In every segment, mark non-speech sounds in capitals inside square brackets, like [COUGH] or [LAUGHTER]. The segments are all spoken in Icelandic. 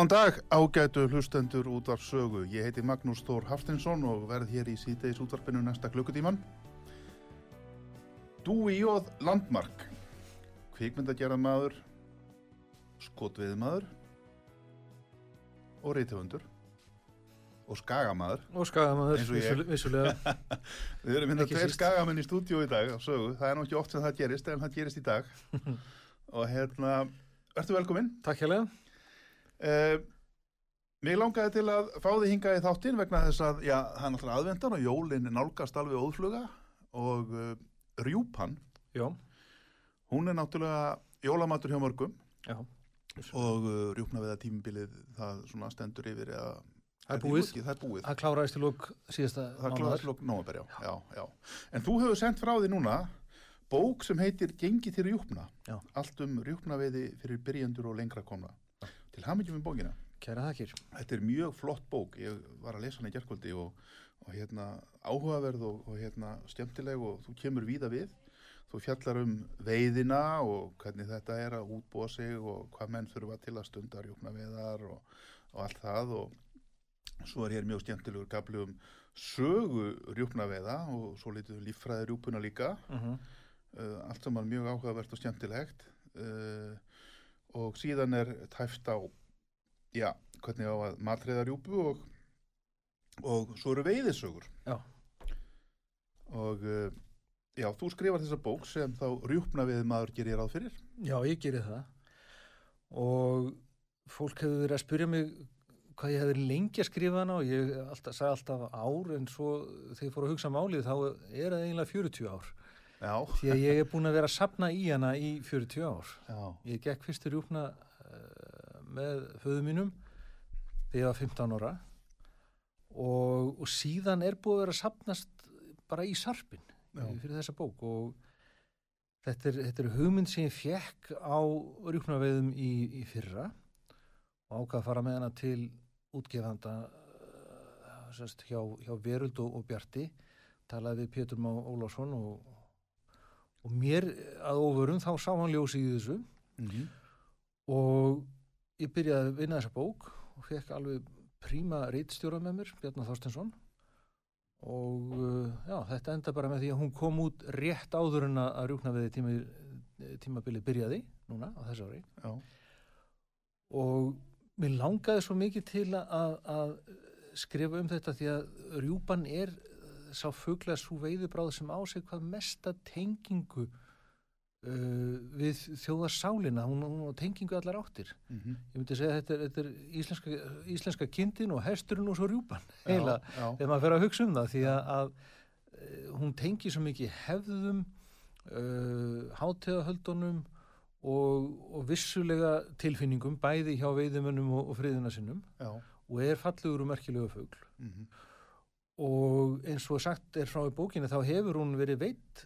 Góðan dag, ágætu hlustendur útvarp sögu. Ég heiti Magnús Þór Haftinsson og verð hér í síðdeis útvarpinu næsta klukkutíman. Dúi Jóð Landmark, kvikmyndagerðamaður, skotviðmaður og reytöfundur og skagamaður. Og vissul- vissulega. [LAUGHS] Við erum hérna tveir skagamenn í stúdíu í dag á sögu. Það er ekki oft sem það gerist en það gerist í dag. [LAUGHS] og hérna, ertu velkominn? Takk hérlega. Uh, mér langaði til að fá þig hingað í þáttinn vegna þess að, já, er náttúrulega aðvendan og jólinn nálgast alveg óðfluga og uh, rjúpan, Já, hún er náttúrulega jólamatur hjá mörgum já. og uh, rjúpna við að tímabilið það svona stendur yfir eða Það er búið. Það er búið. Það kláraðist í lók síðasta Það mánaðar. kláðast lók nómaber, já. En þú hefur sendt frá því núna bók sem heitir Gengi til rjúpna. Já. Allt um rjúpnaveiði fyrir byrjendur og lengra komna. Til hamingjum með bókina. Kæra þakkir. Þetta er mjög flott bók, ég var að lesa hana í gerkvöldi og, og hérna áhugaverð og, og hérna skemmtileg og þú kemur víða við. Þú fjallar um veiðina og hvernig þetta er að útbúa sig og hvað menn þurfa til að stunda rjúkna veðar og, og allt það og svo er hér mjög skemmtilegur gafli um sögu rjúkna veða og svo litið líffræði rjúpuna líka. Uh Uh, allt saman mjög áhugavert og skemmtilegt uh, og síðan er tæft á já, hvernig á að matriða rjúpu og, og svo eru veiðisögur Já. og uh, já, þú skrifar þessa bók sem þá rjúpna við maður gerir ráð fyrir Já, ég gerir það. Og fólk hefur verið að spyrja mig hvað ég hefði lengi að skrifa hana og ég alltaf, sagði alltaf ár en svo þegar ég fór að hugsa málið þá er það eiginlega 40 ár. Já, Því að ég er búin að vera að sapna í hana í 40 ár. já, Ég gekk fyrstur rjúpna uh, með föðu mínum þegar ég var 15 ára. Og, og síðan er búið að vera að sapnast bara í sarpin Já. fyrir þessa bók. Og þetta er, þetta er hugmynd sem ég fekk á rjúpnaveiðum í, í fyrra og ákvað að fara með hana til útgefanda uh, sérst, hjá, hjá Veröld og, og Bjarti. Talaði við Pétur Má Ólásson og, og mér að ofurum þá sá hann ljósi í þessu. Mm og ég byrjaði að vinna þessa bók og fekk alveg príma reitstjóra með mér, Bjarnar Þorstensson og uh, já, þetta enda bara með því að hún kom út rétt áður en að rjúkna við tíma, tímabilið byrjaði núna á þessu ári. Já, og mér langaði svo mikið til að, að skrifa um þetta því að rjúpan er sá fuglega svo veiðubráð sem á sig hvað mesta tengingu uh, við þjóðarsálina, hún, hún á tengingu allar áttir. mm Ég myndi segja að þetta er, þetta er íslenska, íslenska kindin og hesturinn og svo rjúpan. Heila, þegar maður fer að hugsa um það því að, að eh, hún tengir svo mikið hefðum uh, hátíðahöldunum og, og vissulega tilfinningum bæði hjá veiðimönnum og, og friðina sinnum já, og er fallegur og merkilegu fugl. Mm og eins og sagt er frá í bókinu þá hefur hún verið veitt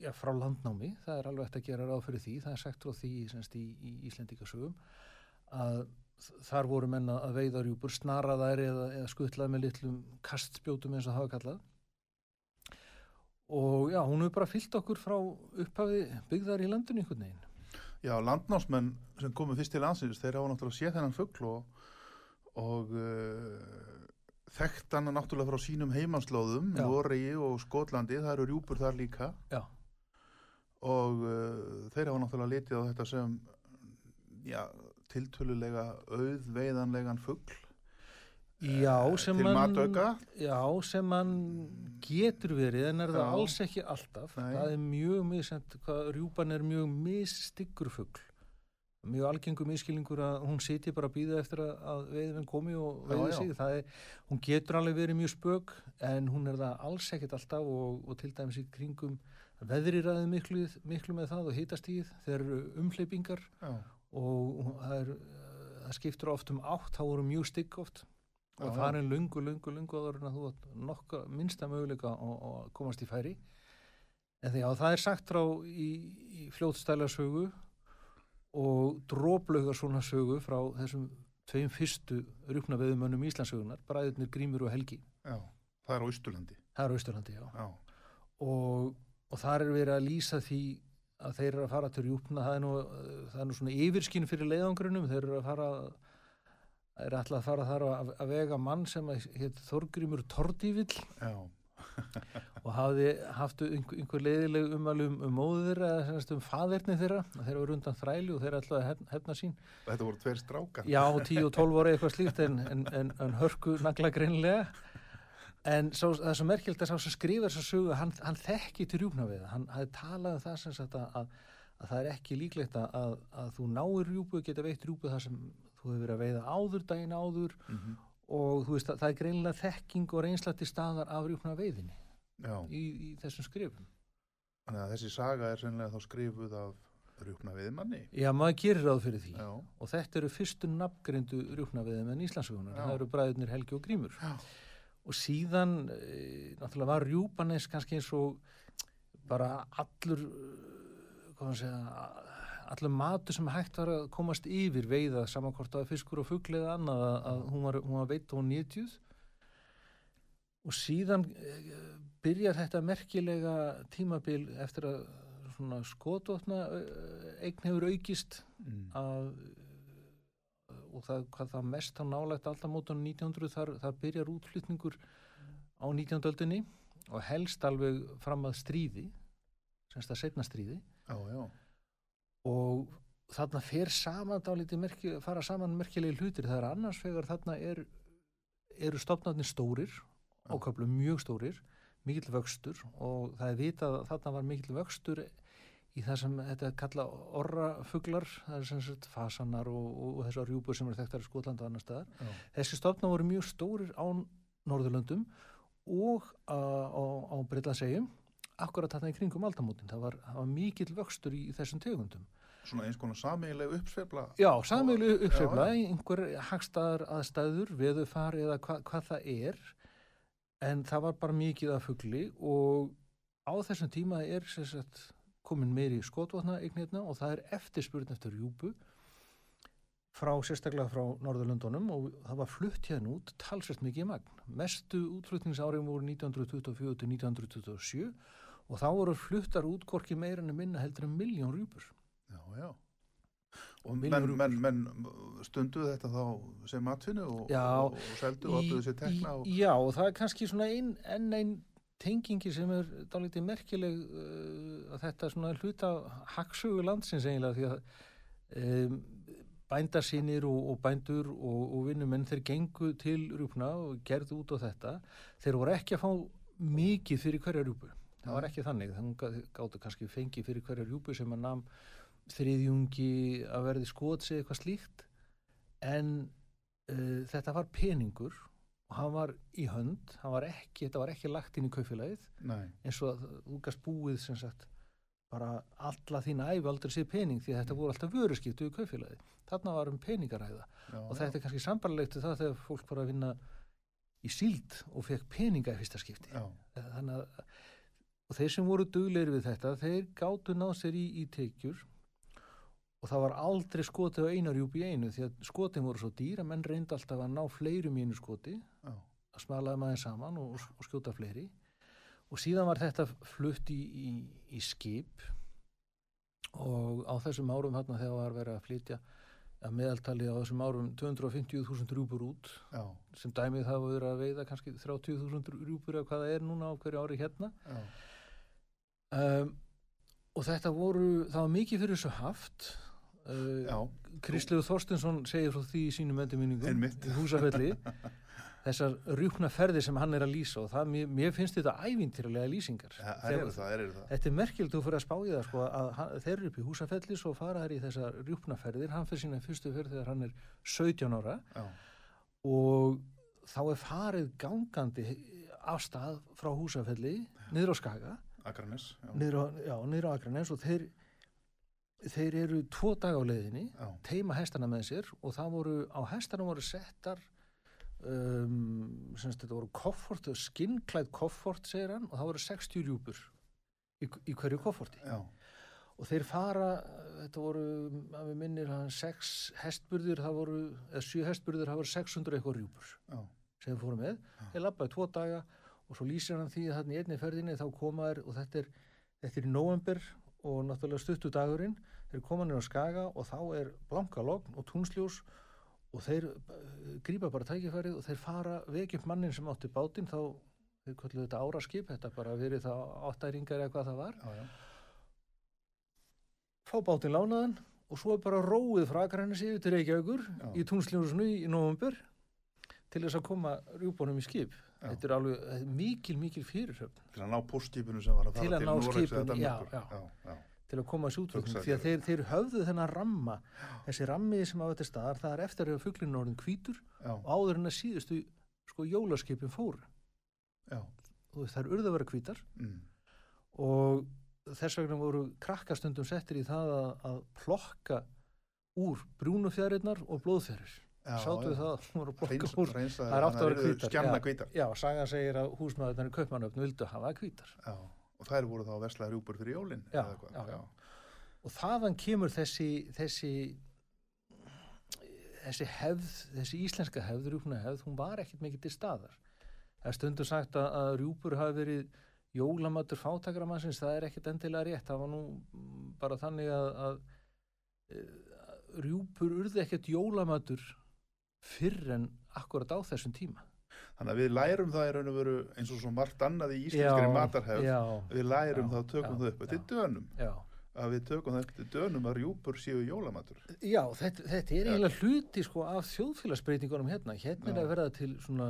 já, frá landnámi, það er alveg eftir að gera ráð fyrir því, það er sagt frá því semst, í, í Íslendikasögum að þar voru menna að veiða rjúpur snaraðær eða, eða skutlað með litlum kastspjótum eins og það var kallað. Og já, hún hefur bara fyllt okkur frá upphafi byggðar í landinu einhvern veginn. Já, landnámsmenn sem komu fyrst til landsins, þeir hafa náttúrulega séð þennan fuggl og, og uh, þekkt hann náttúrulega frá sínum heimanslóðum. Noregi og Skotlandi, það eru rjúpur þar líka Já. og uh, þeir hafa náttúrulega litið á þetta sem já, tiltölulega auðveiðanlegan fugl Já, sem til hann, matauka. já, sem hann getur verið, en er það Já. alls ekki alltaf. Nei. Það er mjög misend, hvað rjúpan er mjög misstyggur fugl. Mjög algengur miskilningur að hún siti bara að býða eftir að, að veiðmenn komi og veiði sig. Það er, hún getur alveg verið mjög spög, en hún er það alls ekkert alltaf og, og til dæmis í kringum veðri ræði miklu, miklu með það og hitastíð. Þeir eru umhleypingar og það, er, það skiptur oft um átt, þá voru mjög stygg oft Já, og já. farin lungu, lungu, lungu áður en að þú átt nokka minnsta möguleika að komast í færi en því að það er sagt frá í, í fljótstæla sögu og dróplaugar svona sögu frá þessum tveim fyrstu rúkna veðumönnum Íslandsögunar, bræðurnir Grímur og Helgi. Já, það er á Ísturlandi það er á Austurlandi, já. Já, og, og þar er verið að lýsa því að þeir eru að fara til rjúpna það er nú, það er nú svona yfirskinn fyrir leiðangrunum, þeir eru að fara það er alltaf að fara þar að, að vega mann sem heit Þorgrímur Tordívill já, [LAUGHS] og hafði haft einhver, einhver leiðileg umælum um móður þeirra eða semast um faðerni þeirra og þeir eru undan þræli og þeir ætlaði að hef- hefna sín. Þetta voru tveir strákar. Já, 10 og 12 voru eitthvað slíkt en, en, en, en hörku nagla greinlega en svo, það er svo merkjöld að sá sem skrifar þessa sögu, hann, hann þekki til rjúpna við hann hafði talað um það sem sagt að, að, að það er ekki líklegt að, að, að þú náir rjúpu, geta veitt rjúpu þar sem þú hefur verið að veiða áður daginn áður. Mhm. Og þú veist að það er greinilega þekking og reynsla til staðar af rjúpna veiðinni í, í þessum skrifum. Þannig að þessi saga er sennilega þá skrifuð af rjúpna viðmanni Já, maður gerir ráð fyrir því. Já, og þetta eru fyrstu nafngreindu rjúpna veiðum en Íslandsögunar, það eru bræðurnir Helgi og Grímur. Já, og síðan e, náttúrulega var rjúpan eins kannski eins og bara allur eh, hvað maður segja allur matur sem hægt var að komast yfir veiða samankort að fiskur og fugl eða annað að, að hún var, hún var veit og nýtjuð og síðan e, byrjar þetta merkilega tímabil eftir að svona skotvotna eign hefur aukist mm. að og það, hvað það mest nálægt aldamótan 1900 þar, þar byrjar útflutningur á 19. öldinni og helst alveg fram að stríði semst að setna stríði já, já, og þarna fer saman merki, fara saman merkilegi hlutir. Það er annars vegar þarna er, eru stopnarnir stórir Já. ákaflega mjög stórir mikill vöxtur. Og það er vitað að þarna var mikill vöxtur í það sem þetta er kalla orrafuglar. Það er sem sagt fasanar og, og, þessar rjúpur sem eru þekktar í Skotlanda og annar staðar. Já, þessi stofna voru mjög stórir á Norðurlöndum og á, á, á Breitlandsegjum akkurat þarna í kringum aldamótin. Það var, það var mikill vöxtur í, þessum tegundum. Svona eins konar samiðileg uppsveifla Já, Já, uppsveifla, einhver hagstaðar aðstæður, veðufar eða hva, hvað það er. En það var bara mikið af fugli og á þessum tíma er sagt, komin meiri skotvotna eignirna og það er eftirspurn eftir rjúpu frá sérstaklega frá Norðurlöndunum og það var flutt hérna út talsvert mikið magn. Mestu útflutningsárin voru 1924 til 1927 og þá voru fluttar út hvorki meira en minna heldur en miljón rjúpur. Já, já. Og menn, menn, menn stunduðu þetta þá sem matfinu og, og, og seldu og áttuðu sér tekna og... Já, og það er kannski svona ein, enn einn tengingi sem er dálítið merkileg uh, að þetta svona hluta hagsögu landsins eiginlega því að um, bændarsýnir og, og bændur og, og vinnumenn þeir gengu til rjúpna og gerðu út á þetta þeir voru ekki að fá mikið fyrir hverja rjúpu það var ekki þannig, þannig gáttu kannski fengi fyrir hverja rjúpu sem að nam þriðjungi að verði skotsi eitthvað slíkt. En uh, þetta var peningur og hann var í hönd, hann var ekki, þetta var ekki lagt inn í kaufélagið. Eins og þú gast búið sem sagt bara alla þína æfi aldrei sér pening því þetta voru alltaf vöruskiptu í kaufélagið. Þarna var um peningaræða. Já, og þetta er kannski sambarlegt það þegar fólk var að vinna í síld og fekk peninga í fyrsta skipti. Já, þannig að og þeir sem voru dugleiri við þetta þeir gátu náð sér í, í tekjur. Og það var aldrei skotið á einarjúp í einu því að skotin voru svo dýr að menn reyndi alltaf að ná fleirum í einu skoti. Já, að smalaði maður saman og, og skjóta fleiri. Og síðan var þetta flutt í, í, í skip. Og á þessum árum þarna þegar var verið að flytja að meðaltali á þessum árum 250.000 rjúpur út. Já, sem dæmið það verið að veiða kannski 30.000 rjúpur eða hvað það er núna á hverju ári hérna. Já, um, og þetta voru, það var mikið fyrir þessu haft. Uh, já, Kristlegu Þorstinsson segir frá því í sínum endurminningum. Húsafelli. Þessar rjúkna ferði sem hann er að lýsa og það, mér, mér finnst þetta ævintýralega lýsingar. Það er það, er það. Þetta er merkild þú fyrir að spá í það sko, að hann, þeir eru upp í húsafelli svo fara þær í þessar rjúpnaferðir hann fyrir sína fyrstu ferð þegar hann er 17 ára. Já, og þá er farið gangandi af stað frá húsafelli niður á Skaga Akranes, já, niður á, á Akranes og þeir, þeir eru tvo dag á leiðinni já, teima hestana með sér og það voru á hestana voru settar um, semst þetta voru koffort, skinnklæð koffort segir hann og það voru 60 rjúpur í, í hverju kofforti. Já, og þeir fara, þetta voru að við minnir hann 6 hestburðir það voru, eða 7 hestburðir það voru 600 eitthvað rjúpur sem þeir fóru með, þeir labbaði tvo daga og svo lýsir hann því að þarna í einni ferðinni þá koma þær og þetta er þetta er november og náttúrulega stuttu dagurinn þeir koma niður á skaga og þá er blanka logn og túnsljós og þeir uh, grípa bara tækifærið og þeir fara vekja upp mannin sem átti bátinn þá þeir kölluðu þetta áraskip þetta bara verið þá áttæringar eða hvað það var já, já, fá bátinn lánaðan og svo er bara róið frá Akranes yfir til Reykjavíkur Já. í túnsljósinu í november til þess að koma rjúbónum í skip. Þetta er alveg mikil, mikil fyrirhöfn. Til að ná postskipinu sem var að Til fara til eða skipinu, já, já. já, til að koma þessu útvöldum því að þeir, þeir höfðu þennan ramma. Þessi rammi sem á þetta staðar það er eftir að fugglinu orðin hvítur já, og áður en að síðustu sko jólaskipin og það er urða að vera hvítar. Mm, og þess vegna voru krakkastundum settir í það að, að plokka úr brúnufjæriðnar og blóðfjærir sáttu það [LAUGHS] að að Það er átt að vera skjanna já. já, sagan segir að húsmaðurnar í kaupmannöfn vildu hafa hvítar. Já, og þær voru þá veslaði rjúpur fyrir jólin og þaðan kemur þessi þessi þessi hefð, þessi íslenska hefð rjúpna hefð, hún var ekkit mikið til staðar. Það er stundu sagt að, að rjúpur hafi verið jólamatur fátakramannsins, það er ekkit endilega rétt. Það var nú bara þannig að, að, að rjúpur urði ekkit jólamatur fyrr en akkurat á þessum tíma. Þannig að við lærum það í raun og veru eins og svo margt annað í íslenskri matarhefð. við lærum Já, það og tökum já, það upp. Þetta er dönum. Já. Að við tökum það upp til dönum að rjúpur séu jólamatur. Já, þetta, þetta er eiginlega hluti sko af þjóðfélagsbreytingunum hérna. Hérna er að verða til svona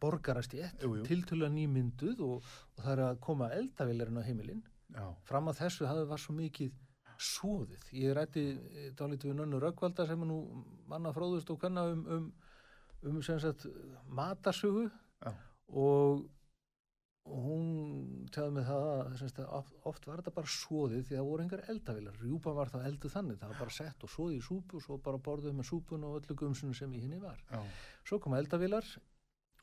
borgarastjétt, Jú, jú. tiltölulega nýmynduð og, og það er að koma eldavillarinn á heimilinn. já, Fram að þessu hafði var svo mikið svoðið. Ég rætti dálítið við nönnu Röggvalda sem er nú manna fróðust og kanna um, um, um sem sagt matarsögu. Já. og hún tjáði með það sagt, oft, oft var þetta bara svoðið því það voru engar eldavilar, rjúpan var það elduð þannig. Það var bara sett og svoðið í súpu og svo bara borðuð með súpun og öllu gumsunu sem í henni var. Já, svo koma eldavilar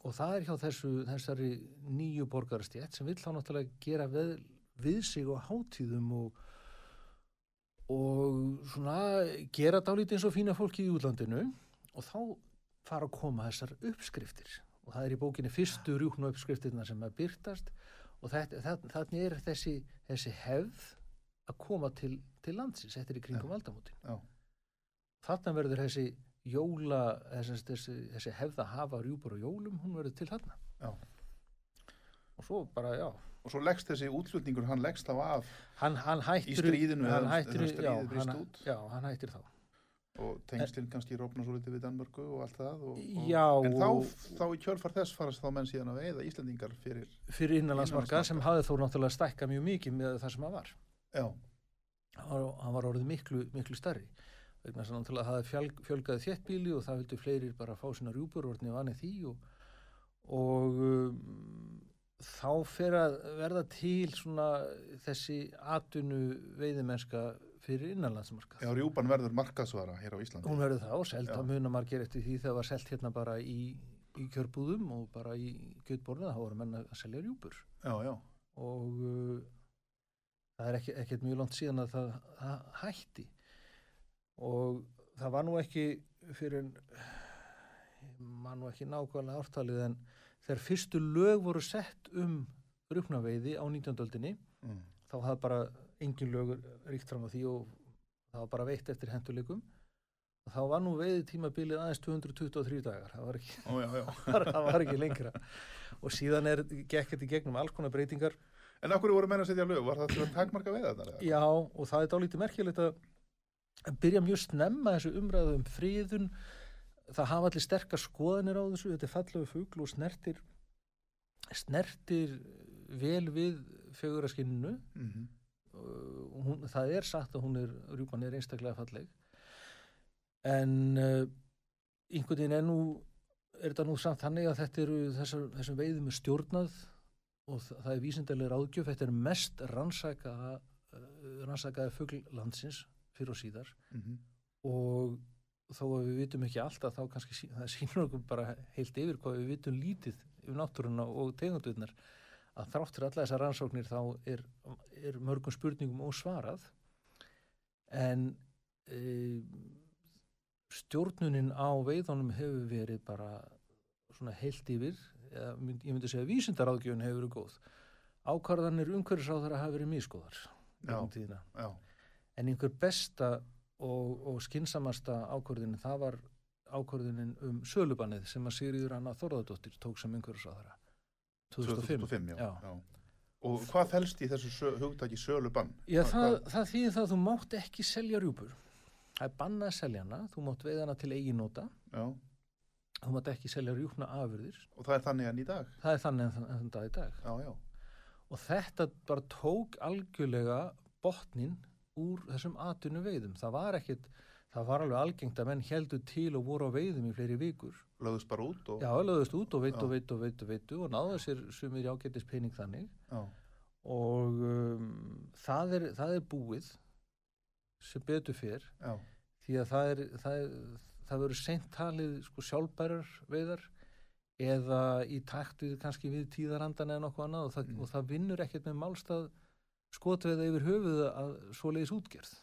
og það er hjá þessu, þessari nýju borgarastjætt sem vill þá náttúrulega gera við, við sig og hátíðum og, og svona gera dálítið eins og fína fólki í útlandinu og þá fara að koma þessar uppskriftir. Og það er í bókinni fyrstu rjúknu uppskriftirna sem að byrtast og þannig er þessi, þessi hefð að koma til, til landsins, þetta er í kringum aldamótin. Já, þarna verður þessi jóla þessi, þessi, þessi hefð að hafa rjúpur og jólum, hún verður til þarna. Já. og svo bara, já og svo leggst þessi útflutningur hann leggst þá af hann, hann hættir Í stríðinu hann hættir, já, hann, já, hann hættir þá. Og tengslinn kannski rópna svo litið við Danmörku og allt það og, og, Já, en þá, þá í kjölfar þess farast þá menn síðan að veiða Íslandingar fyrir fyrir innanlandsmarka Innanlandsmarkað. sem hafði þó náttúrulega stækka mjög mikið með það sem hann var. Já, hann var, orðið miklu, miklu starri vegna þess að náttúrulega hafði fjölg, fjölgaði þéttbíli og það vildu fleiri bara fá sína rjúpur og vanið því og, og um, þá fer að verða til svona þessi atvinnu veiðimennska fyrir innanlandsmarka já, rjúpan verður markaðsvara hér á Íslandi. Hún verður það og selt Já. að muna margir eftir því þegar var selt hérna bara í, í kjörbúðum og bara í kjötborðinu þá voru menn að selja rjúpur. Já, já, og uh, það er ekki, ekkert mjög langt síðan að það, það hætti. Og það var nú ekki fyrir maður nú ekki nákvæmlega ártalið en þegar fyrstu lög voru sett um rúknaveiði á 19. öldinni mm, þá hafði bara engin lögur ríkt fram á því og það var bara veitt eftir henduleikum þá var nú veiði tímabilið aðeins 223 dagar það var ekki, Ó, já, já. [LAUGHS] það var ekki lengra og síðan er, gekk þetta í gegnum alls konar breytingar En af hverju voru menn að setja lög? Var það til að takmarka veið þetta? Já, og það er dálítið merkilegt að að byrja mjög snemma þessu umræðu um fríðun það hafa allir sterkar skoðanir á þessu þetta er fallegu fugl og snertir snertir vel við feguraskinninu Mm -hmm. uh, hún, það er sagt að hún er rjúpan er einstaklega falleg en uh, einhvern veginn er nú er þetta nú samt þannig að þetta eru þessar, þessum veiðum er stjórnað og það, það er vísindarlega ráðgjöf þetta er mest rannsaka uh, rannsakaði fugl landsins fyrir og síðar Mhm. og þó að við vitum ekki alltaf þá kannski það sýnur okkur bara heilt yfir hvað við vitum lítið yfir náttúruna og tegundurnar að þrátt fyrir alla þessar rannsóknir þá er, er mörgum spurningum ósvarað. En e, stjórnunin á veiðunum hefur verið bara svona heilt yfir eða, ég myndi segja vísindaráðgjöfun hefur verið góð. Ákvarðanir umhverfisáðara hafa verið mískoðar. Já, en einhver besta og, og skinsamasta ákvörðunin það var ákvörðunin um sölubannið sem að Sigriður Anna Þorðardóttir tók sem einhverjusráðara 2005, 2005 já. Já. Já. Og hvað felst í þessu sö, hugtaki sölubann? Já, það, það þýðir það að þú mátt ekki selja rjúpur það er bannað að selja hana þú mátt veiða hana til eiginnóta Já. þú mátt ekki selja rjúpna afurðir Og það er þannig enn í dag? það er þannig en þann dag í dag Já, já. og þetta bara tók algjörlega botnin úr þessum atvinnu veiðum það var ekkit, það var alveg algengt að menn heldur til og voru á veiðum í fleiri vikur Lögðust bara út og... Já, lögðust út og veitu Já. og veitu og veitu og veitu og náðu sér sumir ágætis pening þannig Já. og um, það, er, það er búið sem betur fyrr Já. því að það er það, er, það verður seint talið sko sjálfbærar veiðar eða í takt við kannski við tíðarandan eða nokkuð annað og það, Mm. og það vinnur ekkert með málstað skotveiða yfir höfuð að svoleiðis útgerð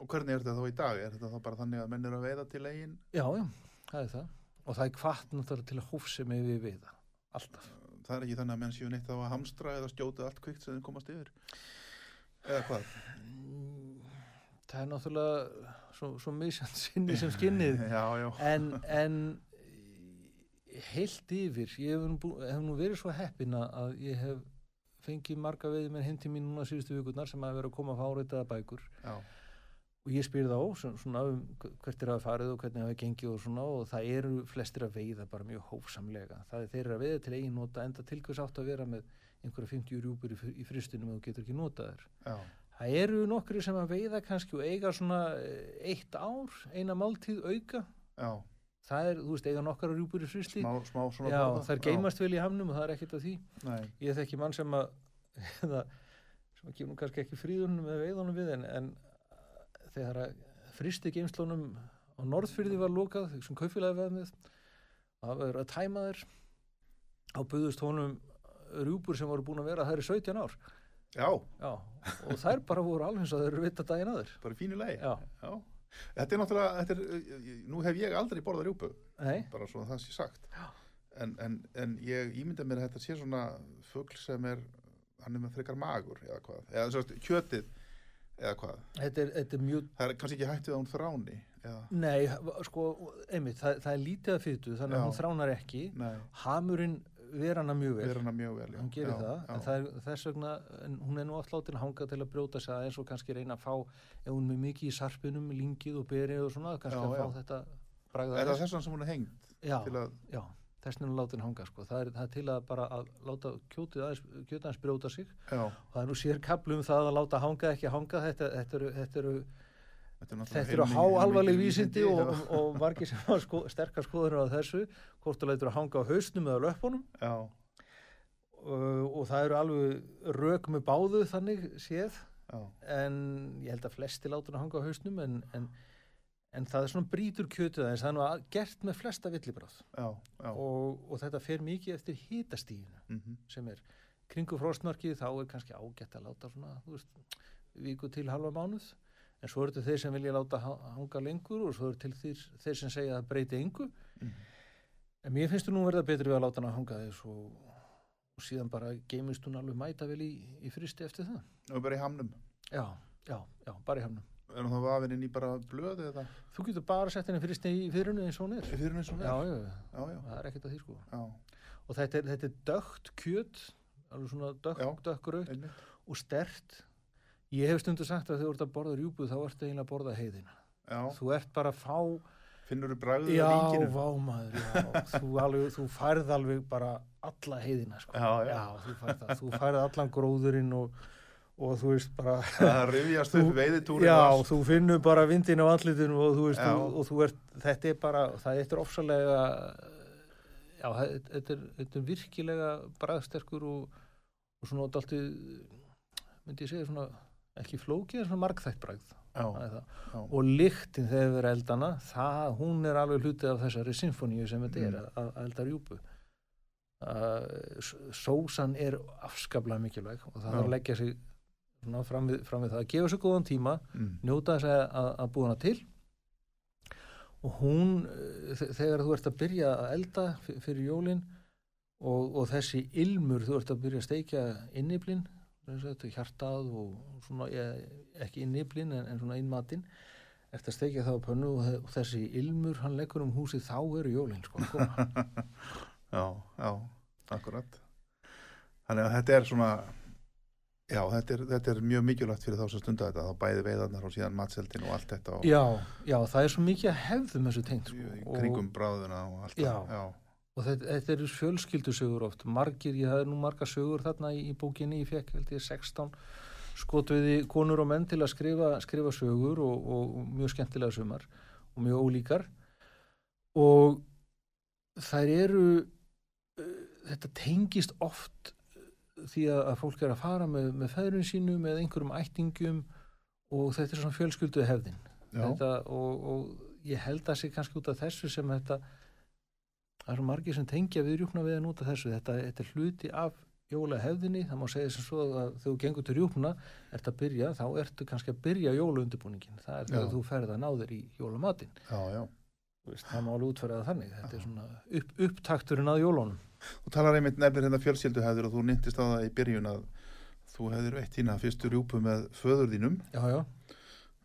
Og hvernig er þetta þá í dag? Er þetta þá bara þannig að menn eru að veiða til eigin? Já, já, það er það og það er kvart náttúrulega til að hófsemi við veiða alltaf Það er ekki þannig að menn séu neitt þá að hamstra eða skjóta allt kvikt sem þeim komast yfir? Eða hvað? Mm, Það er náttúrulega svo, svo misjant sinni sem skinnið [LAUGHS] Já, já. en, en heilt yfir ég hef nú, hef nú verið svo heppin að- að ég hef fengið marga veiði með hindi mín núna síðustu vikurnar sem hafa verið að koma að fáritaða bækur Já. og ég spyr þá svona, um hvert er að farið og hvernig hafa gengið og svona og það eru flestir að veiða bara mjög hófsamlega það er þeir eru að veiða til eigin nota enda til hvers átt að vera með einhverja 50 rjúpur í, í fristunum og þú getur ekki notað þær Já. Það eru nokkri sem að veiða kannski og eiga svona eh, eitt ár, eina máltíð auka. Já. Það er, þú veist, eiga nokkara rjúpur í fristi. Smá, smá svona Já, það er geimast vel í hamnum og það er ekkert af því. Nei. Ég þekki mann sem að, eða, sem að kemur kannski ekki fríðunum með veiðunum við en, en þegar að fristi geimslunum á Norðfyrði var lokað, sem kaufélagi veð með, það var að tæma þér, á buðust honum rjúpur sem voru búin að vera það er 17 ár. Já, Já, og þær bara voru alveg eins og þau eru vita daginn aður. bara fínu lei. Já. Þetta er náttúrulega, þetta er, nú hef ég aldrei borðað rjúpu, Nei, bara svo að það sé sagt. En, en, en ég ímynda mér að þetta sé svona fugl sem er, hann er með frekar magur eða hvað, eða svo kjötið eða hvað. þetta er, þetta er mjög Það er kannski ekki hættið að hún þráni eða, Nei, sko, einmitt, það, það er lítið að fytu þannig að hún þránar ekki. Nei, Hamurinn ver hana mjög vel vera hana mjög vel. hún gerir Já, það, já. en það er þess vegna hún er nú oft látin hanga til að brjóta sig aðeins og kannski reyna að fá ef hún er mikið í sarpinum, lingið og berið og svona, kannski Já, að fá þetta bragða Er það þess vegna sem hún er til að, já, þess vegna er hún látin hanga sko. það, er, það er til að bara að láta kjótið aðeins, kjötið aðeins brjóta sig já, og það er nú sér kaplu um það að láta hanga ekki hanga, þetta, þetta eru, þetta eru þetta er eru háalvarleg vísindi og, og, og margir sem hafa sko, sterkar skoðunar á þessu, hvort þú lætur að hanga á hausnum eða löpunum uh, og það eru alveg rök með báðu þannig séð. Já, en ég held að flesti látur að hanga á hausnum en, en, en það er svona brýtur kjötuð aðeins, það er nú gert með flesta villibráð já, já. og, og þetta fer mikið eftir hitastíðinu mhm, sem er. Kringu frostmarkið þá er kannski ágætt að láta svona, þú veist, viku til halva mánuð en svo eru þetta þeir sem vilja láta ha- hanga lengur og svo eru til þeir, þeir sem segja að breyti engu mhm. en mér finnst þú nú verða betri við að láta hana hanga þess og, og síðan bara geimist hún alveg mæta vel í, í fristi eftir það Og bara í hamnum. já, já, já, bara í hamnum er hún þá vafin inn í bara blöð eða Þú getur bara sett henni fyrir stegi í fyrrunu eins og hún er. fyrir henni svona Já, já, já, já, já, það er ekkert að því sko. já, Og þetta er, þetta er dögt kjöt, alveg svona dökkrautt einmitt og stert. Ég hef stundu sagt að þegar þú ert að borða rjúpu þá ertu eiginlega að borða heiðina. já, Þú ert bara að fá, finnur þú bragðið já, á líkinu vámaður, já, [LAUGHS] þú, alveg, þú færð alveg bara alla heiðina sko. já, já, Já, þú færð það, þú færð allan gróðurinn og, og þú veist bara, það rifjast upp Þú- veiðitúrin já, og þú finnur bara vindin á andlitinu og þú veist, Já. og, og þú ert, þetta er bara, það er ofsalega, já, þetta er, þetta er virkilega bræðsterkur og, og svona dálítið, myndi ég segja svona, ekki flókið, bræð. það er það. já, Og lyktin þegar við erum eldana, það, hún er alveg hlutið af þessari symfóníu sem þetta er, Mm. að, elda rjúpu. Uh, sósan er afskaplega mikilvæg og það þarf að leggja sig svona fram við, fram við það, að gefa sér góðan tíma mm, njóta þess að, að, að búa hana til og hún eh, þe- þegar þú ert að byrja að elda fyrir jólin og, og þessi ilmur þú ert að byrja að steikja inniblin þetta hjartað og svona eh, ekki inniblin en, en svona innmatinn ert að steikja það á pönnu og, þe- og þessi ilmur hann leggur um húsið þá eru jólin sko [LAUGHS] já, já, akkurat þannig að þetta er svona já, þetta er, þetta er mjög mikilvægt fyrir þá sem stunda þetta, þá bæði veiðarnar og síðan matseldin og allt þetta og já, já, það er svo mikið að hefðum þessu tengt sko. kringum bráðuna og allt Já. það já, og þetta, þetta eru fjölskyldusögur oft. Margir, ég hafði nú marga sögur þarna í, í bókinni, ég fekk held ég 16 skotviði konur og menn til að skrifa, skrifa sögur og, og, mjög skemmtilega sumar og mjög ólíkar. Og þær eru uh, þetta tengist oft uh, því að, að fólk er að fara með, með feðrun sínu, með einhverjum ættingum og þetta er svona fjölskyldu hefðin þetta, og, og ég held að sé kannski út af þessu sem þetta það er margir sem tengja við rjúpna við út af þessu, þetta, þetta er hluti af jólahefðinni, það má segja sem svo að þú gengur til rjúpna, ert að byrja þá ertu kannski að byrja jólaundibúningin það er þegar Já. þú ferð að ná þér í jólamatinn. Já, já. Það má alveg útfæra það þannig. Þetta er svona upp, upptakturinn að jólunum. Þú talar einmitt nefnir hérna fjölskylduhæður og þú nýttist á það í byrjun að þú hefðir veitt þína fyrstu rjúpu með föður þínum. Já, já,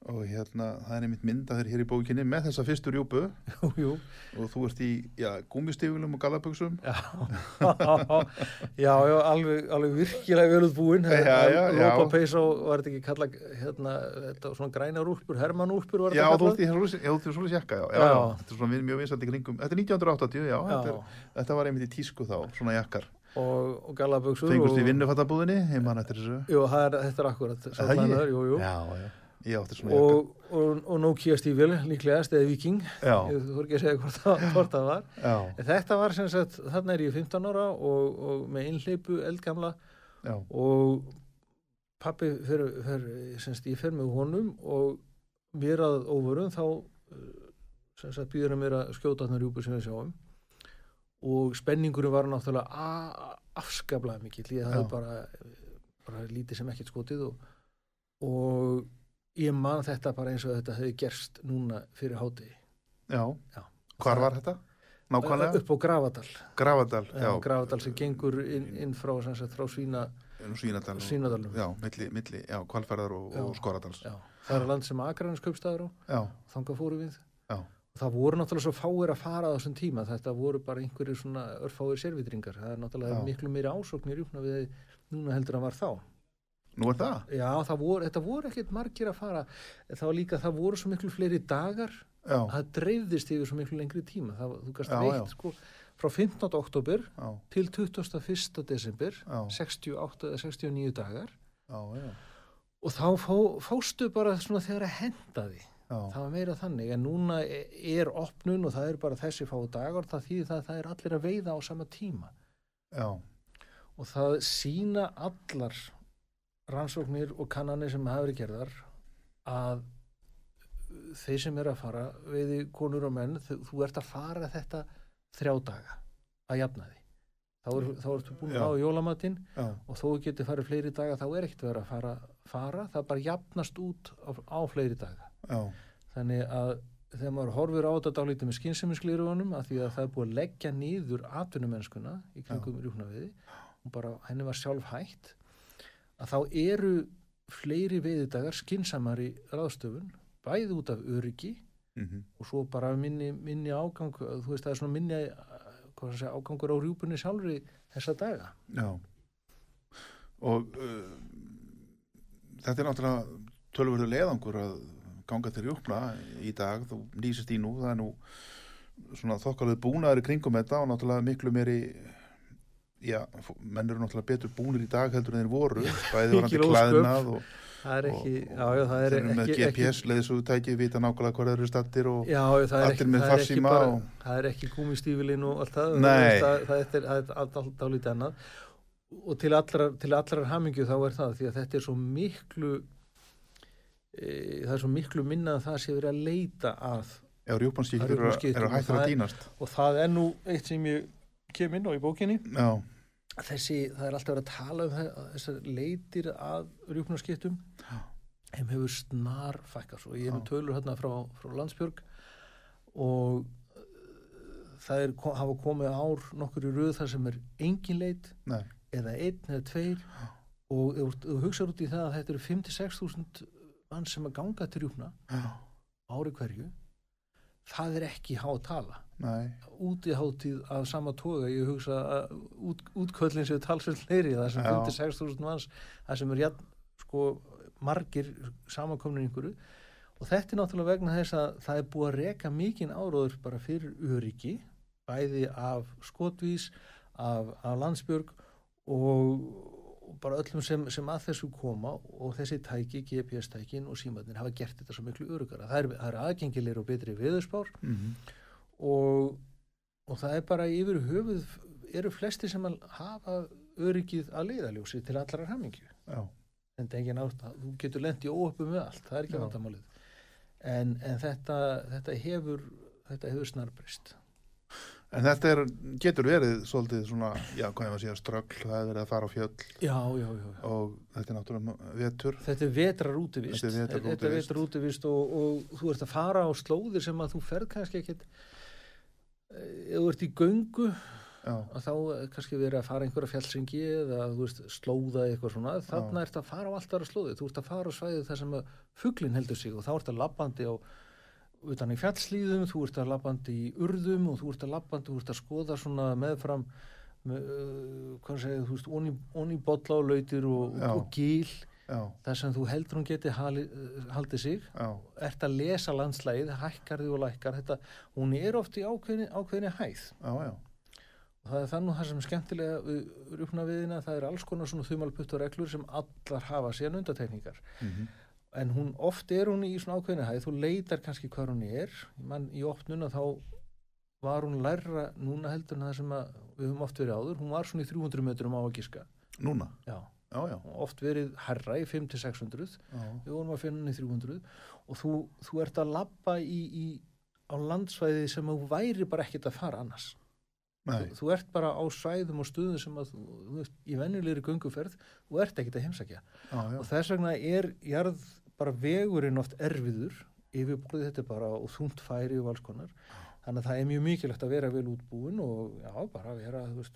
og hérna það er einmitt mynda þér hér í bókinni með þessa fyrstu rjúpu [LAUGHS] jú, jú og þú ert í já, gúmistífulum og gallabuxum Já, [LAUGHS] já, já, alveg, alveg virkilega vel útbúin Já, já, já. Rópa peys og var þetta ekki kalla hérna, þetta svona grænar úlpur, Hermann úlpur var Já, þú ert í svolítið jakka, já, já. Þetta er svona mjög vinsandi kringum, þetta er 1980, já, Þetta, er, þetta var einmitt í tísku þá, svona jakkar. og, og gallaböksur Fengust í vinnufattabúðinni, heimann eftir þessu. Jú, þetta er akkurat. Já, já, Og, og, og Nokia stífil líklegast eða Viking. Ég þú voru ekki að segja hvort það, hvort það var. Já, þetta var sem sagt, þarna er ég 15 ára og, og með innleipu eldgamla. Já, og pappi fer, fer, semst, ég fer með honum og mér að óvörum þá sem sagt býður hann mér að skjóta þarna rjúpu sem við sjáum. Og spenningurum var náttúrulega a- afskaplega mikill ég hafði bara, bara lítið sem ekkert skotið og, og ég man þetta bara eins og þetta hefði gerst núna fyrir háti já. Já. Hvar var þetta? Nákvæmlega? upp á Grafadal Grafadal, já. Grafadal sem gengur inn, inn frá, sagt, frá Svína, Svínadal. Svínadalnum Já, milli, milli, já, Kvalfærðar og, og Skoradals. já, það er land sem Akranis kaupstæður á Já, þangað fóru við Já. og það voru náttúrulega svo fáir að fara á þessum tíma þetta voru bara einhverju svona örfáir servitringar það er náttúrulega Já. miklu meiri ásóknir núna heldur en var þá nú er það? já, það voru, þetta voru ekkert margir að fara. Það var líka, það voru svo miklu fleiri dagar Já, það dreifðist yfir svo miklu lengri tíma. Það, þú veitt já. sko frá 15. oktober já, til 21. desember já, 68 eða 69 dagar. Já, já, og þá fó, fóstu bara svona þegar að henda því. Það var meira þannig en núna e- er opnun og það er bara þessi fáu dagar það þýðir það að það er allir að veiða á sama tíma. Já, og það sína allar rannsóknir og kannanir sem hafa verið gerðar að þeir sem er að fara veiði konur og menn, þú, þú ert að fara þetta þrjá daga að jafna því þá, er, þá ertu búin á jólamatinn og þó getur farið fleiri daga þá er ekkert verið að fara, fara það bara jafnast út á, á fleiri daga. Já, þannig að þegar maður horfir á þetta dálítið með skynsemisklirugunum að því að það er búið að leggja nýður atvinnumennskuna í kringum rjúknaviði og bara henni var sjálf hætt að þá eru fleiri veiðidagar skinsamari ráðstöfun bæði út af öryggi mm og svo bara minni, minni ágang þú veist það er svona minni segja, ágangur á rjúpunni sjálfri þessa daga. Já. Og uh, þetta er náttúrulega tölvörðu leiðangur að ganga til rjúpna í dag, þú nýsist í nú, það er nú svona þokkalegu búnaður í kringum þetta og náttúrulega miklu meiri já, menn eru náttúrulega betur búnir í dag heldur en þeir voru, bæði varandi klæðnað og, það er ekki, og, já, já, er þeir eru með GPS leiðsugutæki, vita nákvæmlega hvað þeir eru stattir og Já, já, það er Allir ekki, með það er ekki farsíma og- það er ekki gúmistífilinn og allt það, það, er, það er allt, allt álítið annað. Og til allrar, til allrar hamingju þá er það því að þetta er svo miklu e, það er svo miklu minna að það sé verið að leita að já, rjúpanskýttur Það eru, og það að dýnast og það er nú eitt sem ég kem inn á í bókinni. Já, þessi, það er alltaf verið að tala um þessar leitir að rjúpnarskiptum Já. þeim hefur snar fækkast og ég hef Já. tölur hérna frá, frá Landsbjörg og uh, það er, hafa komið ár nokkur í röð þar sem er engin leit nei, eða einn eða tveir. Og ef þú hugsaður út í það að þetta eru 5-6 þúsund mann sem að ganga til rjúpna já, ári hverju það er ekki há tala. Nei. Útiháttíð af sama toga ég hugsa að út, útköllin séu talsveld fleiri það sem Já. 56.000 manns það sem er jafn, sko, margir samankomnir einhverju. Og þetta er náttúrulega vegna þess að það er búið að reka mikinn áróður bara fyrir öryggi bæði af skotvís af, af landsbjörg og bara öllum sem, sem að þessu koma og þessi tæki, GPS-tækin og símatnir hafa gert þetta svo miklu öryggara það er, það er aðgengilegir og betri viðurspár mm og, og það er bara yfir höfuð eru flesti sem að hafa öryggið að leiðaljósi til allar hamingju. En það er engin átt þú getur lent í óöppu með allt, það er ekki vandamálið. En, en þetta, þetta hefur þetta hefur snarbrist En þetta er, getur verið svolítið svona, já, hvað ég var að segja, ströggl, það er verið að fara á fjöll. Já, já, já, og þetta er náttúrulega vetur. Þetta er vetrar útivist Þetta er vetrar Þetta er útivist. vetrar útivist og, og þú ert að fara á slóðir sem að þú ferð kannski ekkit eh, ef þú ert í göngu Já, og þá er kannski verið að fara einhverja fjallsengi eða þú veist, slóða eitthvað svona. Þarna ert að fara á allt aðra slóði þú ert að fara á svæðið þar sem að fuglinn heldur sig og þá ert að labbandi á utan í fjallslíðum, þú ert að labbandi í urðum og þú ert að labbandi, þú ert að skoða svona meðfram með, uh, hvað segir, þú veist, onni, bolla og lautir og, og gíl þar sem þú heldur hún geti hali, uh, haldið sig. Já, ert að lesa landslægið, hækkar því og lækkar. Þetta, hún er oft í ákveðni, ákveðni hæð. Já, já, og það er þannig það sem skemmtilega við rúkna viðina, það er alls konar svona þumalputtur reglur sem allar hafa síðan undatekningar mhm, en hún, oft er hún í svona ákveðni hæð. Þú leitar kannski hvað hún er. Mann í opnuna þá var hún lærra núna heldur en það sem að við höfum oft verið áður, hún var svona í 300 metrum á að giska. Núna, já, já, já, og oft verið herra í 5-600 já, við vorum að finna hann í 300 og þú, þú ert að labba í, í, á landsvæði sem þú væri bara ekkert að fara annars. Þú, þú ert bara á svæðum og stuðum sem að þú, þú veist, í venjulegri gönguferð. Þú ert ekkert að heimsækja. Já, já, og þess vegna er jarð bara vegurinn oft erfiður yfirborðið þetta er bara og þungt færi og alls konar þannig að það er mjög mikilvægt að vera vel útbúin og já, bara vera veist,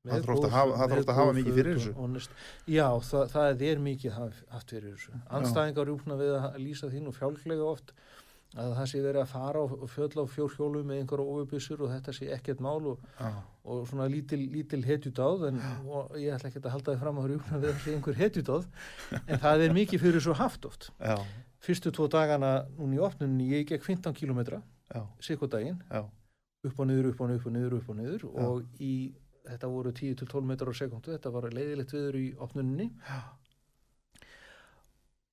Það oft að hafa- að hafa mikið fyrir þessu. honest. Já, það, það er mikið haf- haft fyrir þessu anstæðingar rúkna við að lýsa þín og fjálglega oft að það sé verið að fara og fjölla á fjórhjólu með einhverja ofubissur og þetta sé ekkert mál og já, og svona lítil, lítil hetjudáð en og ég ætla ekki að halda þið fram að rjúkna við að sé einhver hetjudáð en það er mikið fyrir svo haft oft. Já, fyrstu tvo dagana núna í opnunni ég gekk 15 kilometra já, sikko daginn, já, upp og niður, upp og niður, upp og niður, upp og niður og í, þetta voru 10-12 metrar á sekundu, þetta var leiðilegt viður í opnunni Já.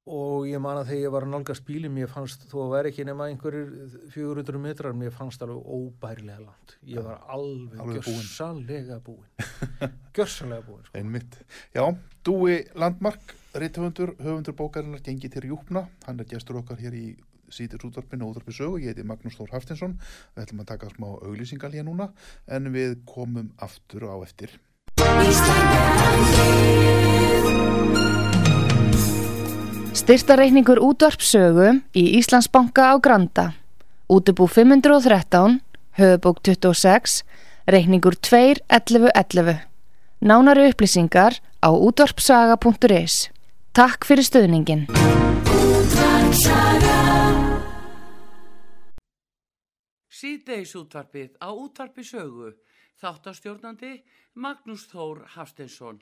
Og ég man að þegar ég var að nálgast bíli mér fannst, þó að vera ekki nema einhverjir 400 metrar, mér fannst alveg óbærilega langt, ég var alveg, Alveg búinn. gjörsanlega búinn [LAUGHS] gjörsanlega búinn sko. einmitt. Já, Dúi Landmark, rithöfundur, höfundur bókarinnar gengi til Júpna, hann er gestur okkar hér í sítir útvarpinu og útvarpi sögu, ég heiti Magnús Þór Haftinsson, við ætlum að taka smá auglýsingal hér núna, en við komum aftur á eftir. Styrtareikningur útvarpsögu í Íslandsbanka á Granda. Útubú 513, höfubók 26, reikningur 2.11.11. Nánari upplýsingar á útvarpsaga.is. Takk fyrir stöðningin. Síðdeis útvarpið á útvarpisögu. Þáttastjórnandi Magnús Þór Haftinsson.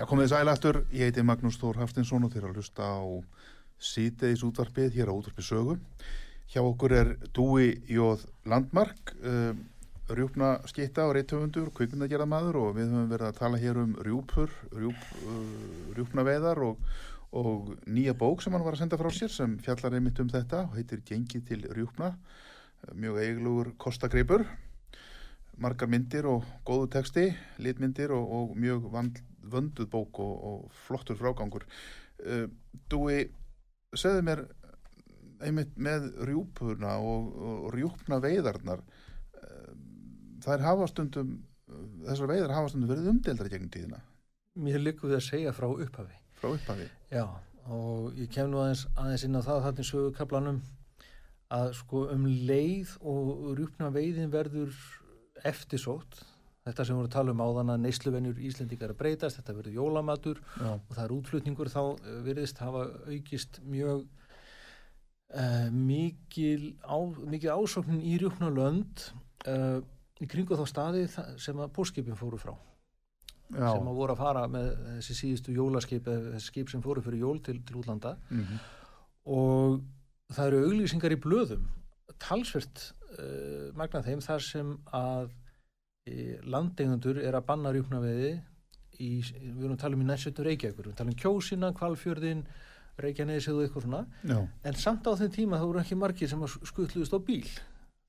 Já, komið sæl aftur, ég heiti Magnús Þór Haftinsson og þeir að lusta á síteis útvarfið hér á útvarfið sögu. Hjá okkur er Dúi Jóð Landmark, um, rjúpna skitta og reittöfundur, kvipundagerðamadur og við höfum verið að tala hér um rjúpur, rjúp, uh, rjúpna veðar og, og nýja bók sem hann var að senda frá sér sem fjallar einmitt um þetta og heitir Gengi til rjúpna, mjög eiglugur kostagreipur margar myndir og góðu texti, litmyndir og, og mjög vand, vönduð bók og, og flottur frágangur. Eh, uh, Dúi, segðu mér einmitt með rjúpuna og, og rjúpna veiðarnar uh, þær hafastundum þessar veiðar hafastundum verið umdeldra gegn tíðina. Mér likur við að segja frá upphafi. Frá upphafi? Já, og ég kem nú aðeins, aðeins inn á það þarna í sögukablanum að sko um leið og rjúpna veiðin verður eftirsótt þetta sem voru að tala um áðan að neysluvenjur Íslendingar að breytast, þetta verður jólamatur Já, og það er útflutningur þá eh, virðist hafa aukist mjög uh, mikil, á, mikil ásóknin í rjúpna lönd uh, í kringu þá staði sem að póskipin fóru frá. Já, sem að voru að fara með þessi síðustu jólaskip eða þessi skip sem fóru fyrir jól til, til útlanda. Mhm, og það eru auglýsingar í blöðum talsvert uh, magna þeim þar sem að landeigundur er að banna rjúpnaveiði í, við erum að tala um í næstötu Reykjavíkur, við tala um kjósina, kvalfjörðin Reykjanesið og eitthvað svona. Já, en samt á þeim tíma þá voru ekki margir sem skutluðist á bíl.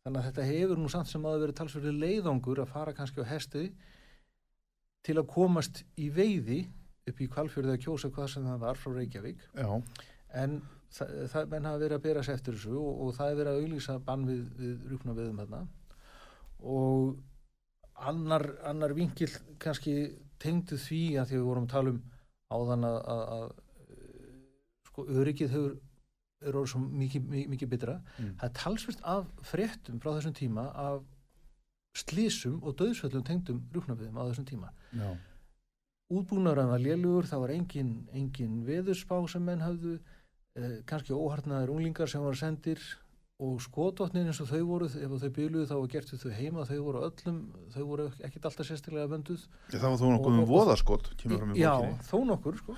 Þannig að þetta hefur nú samt sem að verið talsverði leiðangur að fara kannski á hesti til að komast í veiði upp í kvalfjörði að kjósa hvað sem það var frá Reykjavík. Já, en það, það menn hafa verið að bera sér eftir þessu og, og það er verið að auglýsa bann við, við rúkna viðum þarna. Og annar, annar vinkil kannski tengdu því að því við vorum að tala um áðan að, að, að eh, sko öryggið hefur er orðið svo mikið, mikið, bytra Mm. það er talsvert af fréttum frá þessum tíma af slísum og döðsföllum tengdum rúknaviðum á þessum tíma. Já, útbúnaran var lélugur, það var engin, engin veðurspá sem menn hafðu eh, kannski óharnaðir unglingar sem var sendir og skotvotnin eins og þau voru, ef þau byluðu þá var gert við þau heima, þau voru öllum þau voru ekkit alltaf sérstaklega vönduð. Það var þó nokkuð Og- um og- voðaskot já, þó nokkur sko.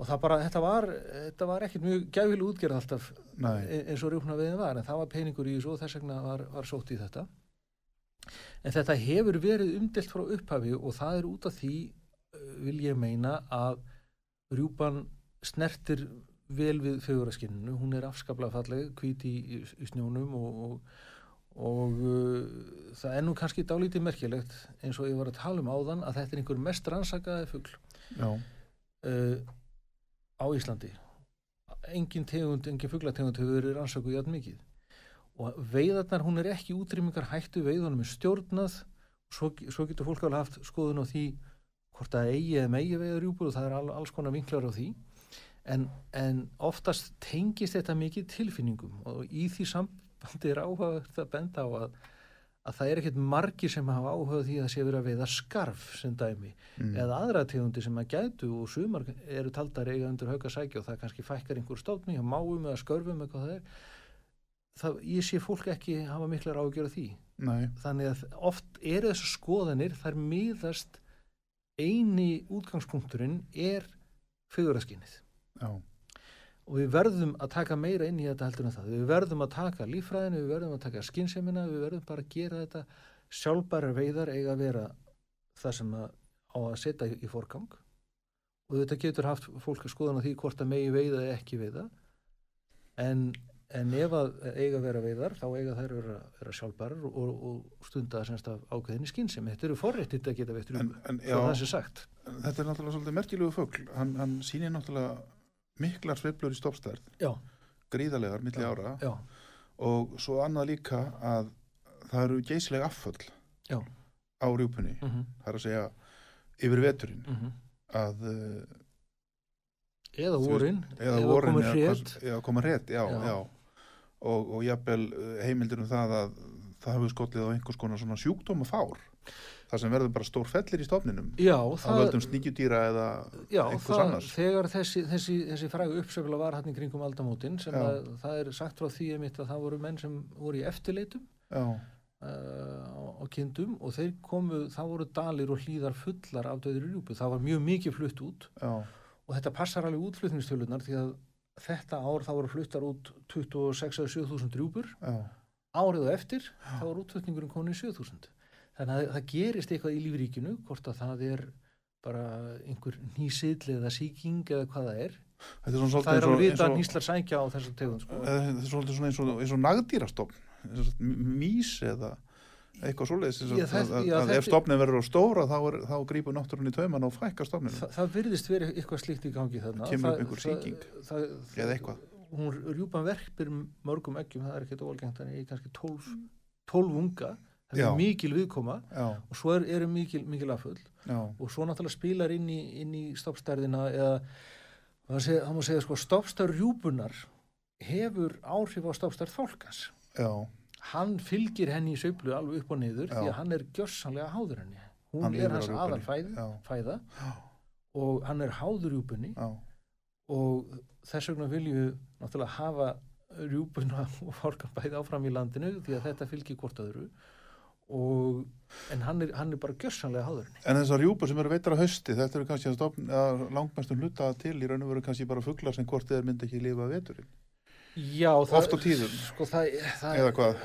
og það bara, þetta var þetta var ekkit mjög gæfil útgerð alltaf Nei, e- eins og rjúkna veginn var en það var peningur í þessu og þess vegna var, var sótt í þetta. En þetta hefur verið umdelt frá upphafi og það er út af því eh, vil ég meina að rjúpan snertir vel við feguraskinninu, hún er afskaplega falleg, hvít í, í, snjónum og, og, og uh, það er nú kannski dálítið merkilegt eins og ég var að tala um áðan að þetta er einhver mest rannsakaði fugl já, uh, á Íslandi. Engin tegund, engin fuglategund hefur verið rannsökuð játn mikið. Og veiðarnar, hún er ekki útrýmingar hættu veiðunum er stjórnað. Svo, svo getur fólk alveg haft skoðun á því hvort það eigi eða megi veiða rjúpur og það er all, alls konar vinklar á því en, en oftast tengist þetta mikið tilfinningum og í því sambandi er áhugavert að benda á að, að það er ekkert margir sem hafa áhuga á því að það sé verið að veiða skarf sem dæmi mm, eða aðra tegundi sem að gætu og sumar eru taldar eiga undir hauka sækja og það kannski fækkar einhver stofni hjá máum eða skörfum eða hvað það er. Það, ég sé fólk ekki hafa miklar ágjör því. Nei, þannig að oft eru þessu skoðanir þær miðast eini útgangspunkturinn er feguraskinnið já, og við verðum að taka meira inn í þetta heldur en það. Við verðum að taka líffræðinu, við verðum að taka skinsemina, við verðum bara að gera þetta. Sjálfbæra veiðar eiga að vera það sem að, á að setja í, forgang. Og þetta getur haft fólk að skoðan á því hvort að megi veiða eða ekki veiða. En, en ef að eiga að vera veiðar þá eiga þær að vera, vera sjálfbærar og, og, stunda semst af ákveðinni skynsemi. Þetta eru forréttið að geta en, en svo já, það sé sagt. Þetta er náttúrulega svolítið merkilegu fugl. Hann, hann sýnir náttúrulega miklar sveiflur í stoppstærð, já, gríðalegar milli ára já, og svo annað líka að það eru geysleg afföll Já. á rjúpunni mm -hmm, það er að segja yfir veturinn mm að uh, eða vorin eða vorin eða hvað- já, koma rétt, já, Já. já. og, og jafnvel uh, heimildir um það að það hefur skollið á einhvers konar svona sjúkdóma fár það sem verður bara stór fellir í stofninum já, það, völdum sníkjudýra eða Já, einhvers það, annars. þegar þessi, þessi, þessi frægu uppsöfla var hann í kringum aldamótin sem að, það er sagt frá því að það voru menn sem voru í eftirleitum uh, á, á kindum og þeir komu, það voru dalir og hlýðar fullar af döðri rjúpu, það var mjög mikið flutt út já, og þetta passar alveg útflutningstölunar því að þetta ár þá voru fluttar út 26 eða 7000 rjúpur. Árið og eftir þá var útflutningurinn komin í 7000 þannig að það gerist eitthvað í lífríkinu hvort að það er bara einhver nýsiðli eða sýking eða hvað það er þetta er það er eins vita að nýslar sækja á þessum tegund sko. eða þetta er svolítið svona eins og, eins og nagdýrastofn mís eða eitthvað svoleiðis Já, að, þetta- að, já, að ef stofnin verður á stóra þá, er, þá grípur náttúrunni í tauman og fækkar stofninu Þa, það virðist verið eitthvað slíkt í gangi þarna Kemur upp Það- einhver það- það- Eða eitthvað. hún rjúpan verpir mörgum eggjum, það er ekkert óalgengt þannig kannski 12, 12 unga það er mikil viðkoma já, og svo er, eru mikil, mikil affull já, og svo náttúrulega spilar inn í, inn í stoppstærðina eða það, má segja sko stoppstærð rjúpunar hefur áhrif á stoppstærð fólkans hann fylgir henni í sveiflu alveg upp og niður Já. því að hann er gjörsanlega háður henni hún Hann er hans rjúpunni. aðal fæð, Já. fæða Já. og hann er háður rjúpunni já, og þess vegna viljum við náttúrulega hafa rjúpuna og fólkan bæði áfram í landinu því að þetta fylgir hvort öðru og, en hann er, hann er bara gjörsanlega háður henni En þessar rjúpur sem eru veitar á hausti, þetta eru kannski stofn, langmestum hluta til í raun og veru kannski bara fuglar sem hvort þeir myndi ekki lifa veturinn. Já, Oft á tíðum. sko, það, það, Eða hvað?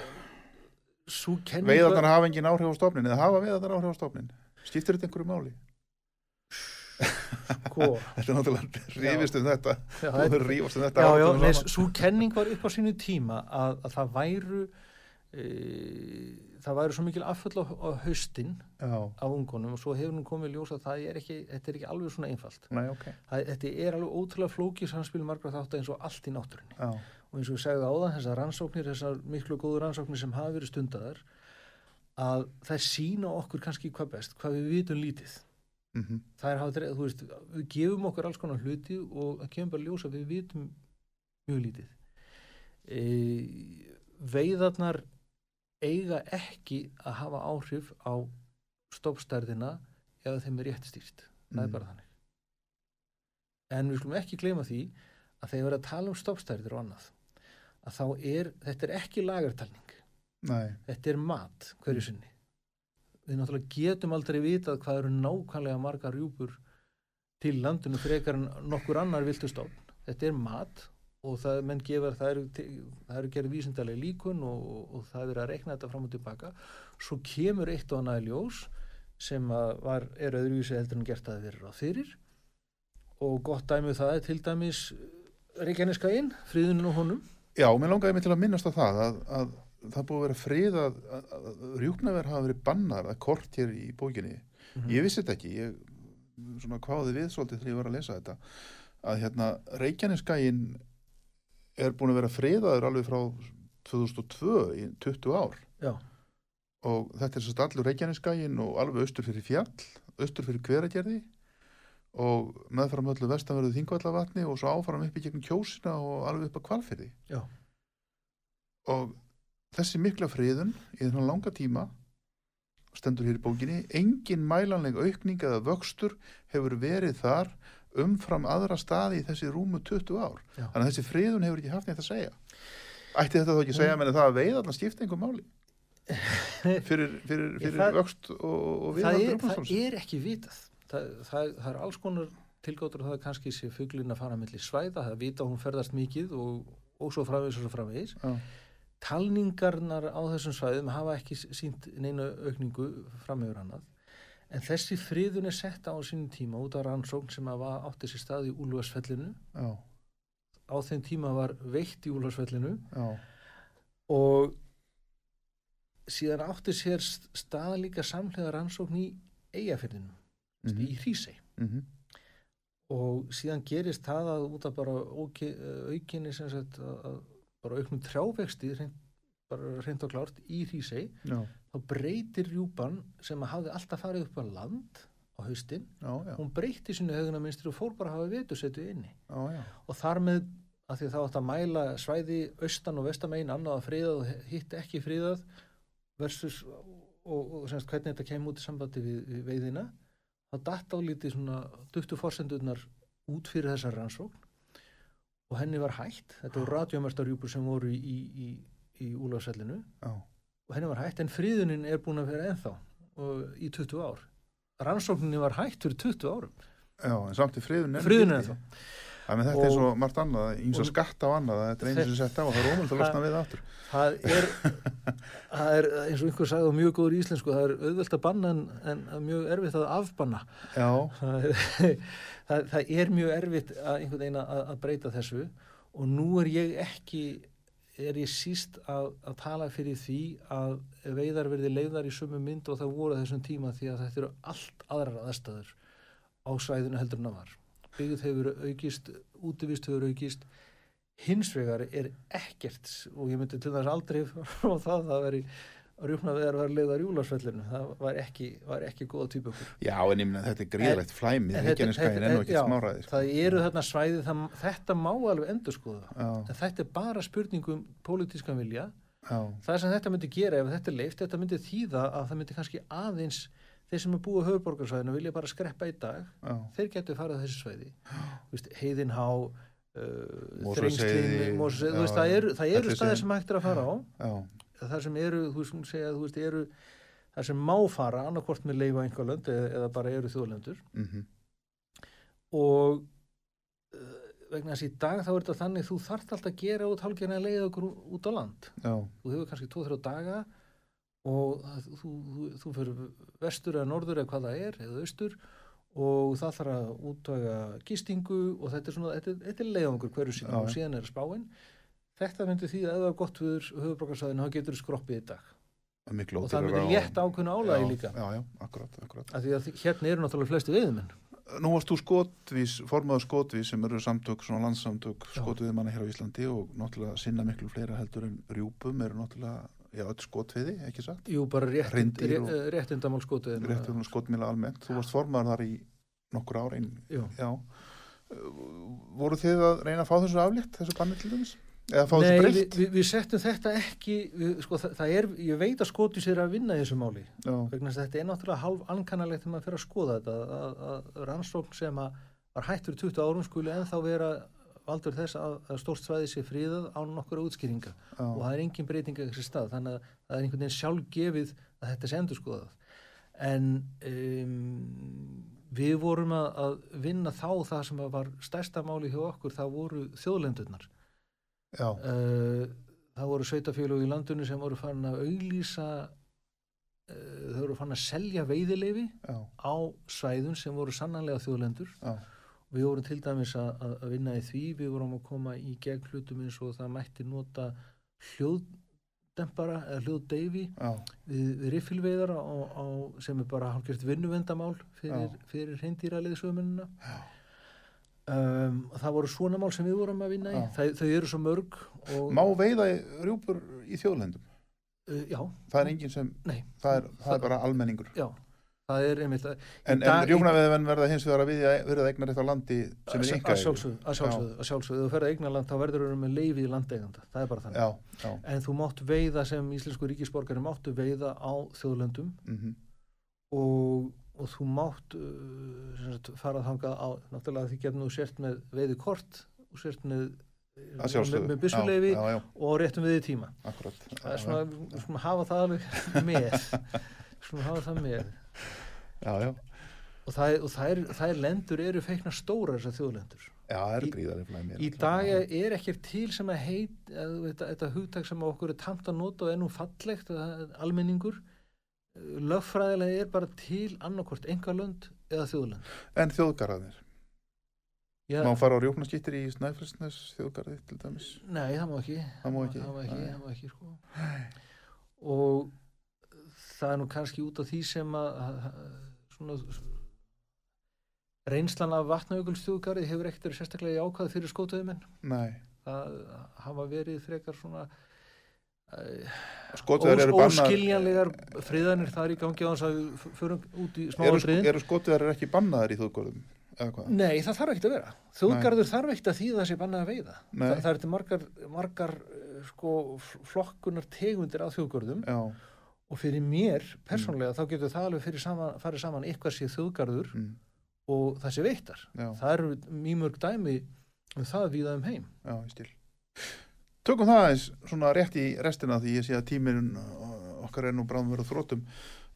Sú kenning Veiðarnar hafa engin áhrif á stofnin eða hafa veiðarnar áhrif á stofnin? Skiptir þetta einhverju máli? sko, [LAUGHS] Þetta er náttúrulega rífist um þetta. Þú verður rífast um þetta. svo kenning var upp á sínu tíma að, að það væru það væru svo mikil afföll á, á haustin af ungunum og svo hefur nú komið ljós að það er ekki, þetta er ekki alveg svona einfalt. Nei, ok. það, þetta er alveg ótrúlega flókið samspil margra þátt eins og allt í náttúrunni. Já, og eins og ég segði áðan þessar rannsóknir, þessar miklu góðu rannsóknir sem hafa verið stundaðar að það sína okkur kannski hvað best, hvað við vitum lítið. Mhm, það er hafa, þú veist, við gefum okkur alls konar hluti og það kemur bara ljós að við vitum mjög lítið. E, veiðarnar eiga ekki að hafa áhrif á stoppstærðina eða þeim er rétt stýrt. Það er Mm. bara þannig. En við skulum ekki gleyma því að þegar við erum að tala um stoppstærðir og annað að þá er, þetta er ekki lagartalning nei, þetta er mat hverju sinni. Við náttúrulega getum aldrei vitað hvað eru nákvæmlega margar rjúpur til landinu frekar en nokkur annar viltustofn þetta er mat og það menn gefur, það eru, eru gerð vísindalega líkun og, og það er að rekna þetta fram og tilbaka svo kemur eitt og annað ljós sem var, er öðruvísi heldur en gert að vera á fyrir. Og gott dæmið það er til dæmis Reykjaneskainn, friðunin og honum. Já, mér langaði mig til að minnast á það að, að það búið að vera frið að, að, að rjúknaver hafa verið bannar að kort hér í bókinni. Ég vissi þetta ekki, ég svona kváði við svolítið þegar ég var að lesa þetta að hérna Reykjaneskain er búin að vera friðaður alveg frá 2002 í 20 ár. Já, og þetta er sérst allur Reykjaneskain og alveg austur fyrir fjall, austur fyrir hveragerði og meðfram öllu vestanverðu þingvallavatni og svo áfram upp í gegnum kjósina og alveg upp að kvalfyrði já, og þessi mikla friðun í þennan langa tíma stendur hér í bókinni. Engin mælanleg aukning eða vöxtur hefur verið þar umfram aðra staði í þessi rúmu 20 ár. Já. þannig að þessi friðun hefur ekki haft neitt að segja. Ætti þetta þá ekki að segja menn það að veiðarna skipta einhver máli? [LAUGHS] Fyrir, fyrir, fyrir Það- vöxt og, og það viðhaldi er, það er ekki vitað. Það, það, það er alls konar tilgáttur að það kannski sé fuglin að fara milli svæða, það vita hún ferðast mikið og, og svo framvegis og svo framvegis. Já. talningarnar á þessum svæðum hafa ekki sínt neina aukningu framhefur annað en þessi friðun er sett á sínum tíma út af rannsókn sem átti sér stað í Úlfarsfellinu. Já, á þeim tíma var veitt í Úlfarsfellinu. Já, og síðan átti sér stað líka samlega rannsókn í Eyjafyrðinu, Mhm. í Hrísey. Mhm, og síðan gerist það að út af bara aukinni sem sagt að, að bara auknum trjávexti reynd og klárt í Hrísey já, þá breytir rjúpan sem að hafði alltaf farið upp á land á haustin, já, já, hún breyti sínu högunarminstri og fór bara að hafa vetusetu inni. Já, og þar með að því það átt að mæla svæði austan og vestamegin annað að friðað og hitt ekki friðað versus og, og semst hvernig þetta kemur út í sambandi við, við veiðina þá datt álítið svona duttu forsendurnar út fyrir þessar rannsókn og henni var hætt. Þetta voru radiomertarjúpur sem voru í, í, í, í úlafsellinu já. Og henni var hætt en friðunin er búin að vera ennþá og, í 20 ár. Rannsókninni var hætt fyrir 20 árum. Já, en samt í friðun friðunin ennþá. Með þetta er Og- svo margt annað, eins og og- skatta á annað, þetta er einu sem sett á og það er ómöld að losna við aftur. það er, [LAUGHS] það er eins og einhver sagði á mjög góður íslensku það er auðvelt að banna en, en mjög erfitt að afbanna. Það er, [LAUGHS] það, það er mjög erfitt að einhvern veginn að breyta þessu. Og nú er ég ekki er ég síst að, að tala fyrir því að veiðar verði leiðar í sömu mynd og það voru þessum tíma því að þetta eru allt aðrar aðstæður á svæðinu heldur en það var. Byggð hefur aukist, útivist hefur aukist. Hins vegar er ekkert og ég myndi til þess aldrei [LAUGHS] frá það að það veri rjúkna veðar var leiðar júlarsvellinu það var ekki, var ekki góða típu okkur. Já, en ég minna þetta er gríðlegt flæmi, En er nú ekki já, smáraðir. það eru þarna svæði það, þetta má alveg endur skoða en þetta er bara spurningum pólitískan vilja. Já, það sem þetta myndi gera ef þetta er leift þetta myndi þýða að það myndi kannski aðeins þeir sem er búið á höfuborgarsvæðinu vilja bara skreppa í dag. Já, þeir getur farið á þessi svæði. Heiðinhá uh, veist, það eru, staðir sem hægt er að fara á. Já, það sem eru, þú veist, hún segja, þú veist, eru það sem má fara annarkvort með leifa einhver lönd eða, eða bara eru þjóðlendur. Mhm, og uh, vegna þess að í dag þá er þetta þannig þú þarft alltaf að gera út hálfgerðin að leiða okkur út á land. Já, þú hefur kannski 2-3 daga og þú, þú, þú fyrir vestur eða norður eða hvað það er eða austur og það þarf að útvæga gistingu og þetta er svona, þetta, þetta er leiðangur hverju Já, og síðan er spáin þetta myndi því að ef það er gott við höfubrókarsæðinu þá getur þú skroppið í dag og það myndi létta ákveðna álægi líka Já, já, akkurat, akkurat. af því að þi- hérna eru náttúrulega flestu veiðumenn Nú varst þú skotvís, formaður skotvís sem eru samtök, svona landssamtök Já. skotviðmanna hér á Íslandi og náttúrulega sinna miklu fleira heldur en rjúpum eru náttúrulega, já, öll skotviði, ekki satt? Jú, bara rétt, og- réttindamál Réttur hún skotmíla almennt. Þú varst formaður þar í nokkur ár einn, Já. já. Uh, Voru þið að reyna að fá þessu aflétt, þessu banni til dæmis? Eða fá Nei, þessu við, breytt? við, við settum þetta ekki við, sko, það, það er, ég veit að skotu sér að vinna þessu máli. Já, vegna þetta er náttúrulega hálf ankannalegt þegar maður fer að skoða þetta að, að, rannsókn sem að var hætt fyrir 20 árum skuli ennþá vera valdur þess að, að stórt svæði sé fríðað án nokkura útskýringa. Já, og það er engin breyting að þessi stað þannig að það er einhvern veginn sjálfgefið að þetta sé endur skoðað en um, við vorum að, að vinna þá það sem var stærsta máli hjá okkur það voru þjóðlendurnar uh, það voru sveitafélög í landinu sem voru farin að auglýsa uh, þau voru farin að selja veiðileifi já, á svæðun sem voru sannanlega þjóðlendur. Já, við vorum til dæmis að, að vinna í því. Við vorum að koma í gegn hlutum eins og það mætti nota hljóðdempara eða hljóðdeifi já, við, við riffilveiðar á, á, sem er bara hálfgjört vinnuvendamál fyrir, fyrir hreindýra leðsögumunina um, það voru svona mál sem við vorum að vinna í. Já. þau, eru svo mörg Má veiða rjúpur í þjóðlendum? uh, já, Það er enginn sem, nei. það er, það er bara almenningur. já, það er einmitt að, En, en rjúknaveðimenn verða hins vegar að við verða eignar á landi sem er að yngar. sjálfsögðu, að sjálfsögðu, að sjálfsögðu. Ef þú ferð að eignarland þá verður þú með leifi í landeiganda. Það er bara þannig. Já, já, en þú mátt veiða sem íslensku ríkisborgari máttu veiða á þjóðlöndum mhm, og, og þú mátt uh, sagt, fara þangað á náttúrulega því getur nú sért með veiði kort og sért með, að með, með byssuleifi Já, já, já, og réttum veiði tíma. Akkurat. það er svona, við skulum hafa það alveg [LAUGHS] með. Skulum hafa það með. Já, já, og það, er- og það, er, það er lendur eru feikna stóra þessar þjóðlendur. Já, það er Í- gríðarlega flæmi. í dag er ekkert til sem að heit þetta, hugtak sem okkur er tamt að nota og er nú fallegt almenningur lögfræðilega er bara til annarkort engalönd eða þjóðlönd. En þjóðgarðanir, Já, má fara á rjúknaskýttir í Snæfellsnes þjóðgarði til dæmis? nei, það má ekki. Það má ekki? það má ekki, það má ekki sko. og það er nú kannski út af því sem að, svona reynslan af vatnaugulstjóðgarði hefur ekkert sérstaklega jákvæð fyrir skótaðumenn Nei, það hafa verið frekar svona skotveðar Ós, eru bannar. óskiljanlegar friðanir þar í gangi á þess að við f- förum út í Eru, smáatriðin eru skotveðar ekki bannaðar í hvað? Nei, það þarf ekkert að vera. Þjóðgarður þarf ekkert að þýða sér bannað að veiða. Þa, það er til margar, margar eh, sko, flokkunar tegundir þjóðgarðum Já, og fyrir mér persónlega þá getur það alveg fyrir saman, farið saman eitthvað sé þjóðgarður mm, og það sé veittar. Það eru mjög mörg dæmi um það viða um heim. Já. Tökum það eins svona rétt í restina því ég sé að tíminn uh, okkar er nú bráðum verið þróttum.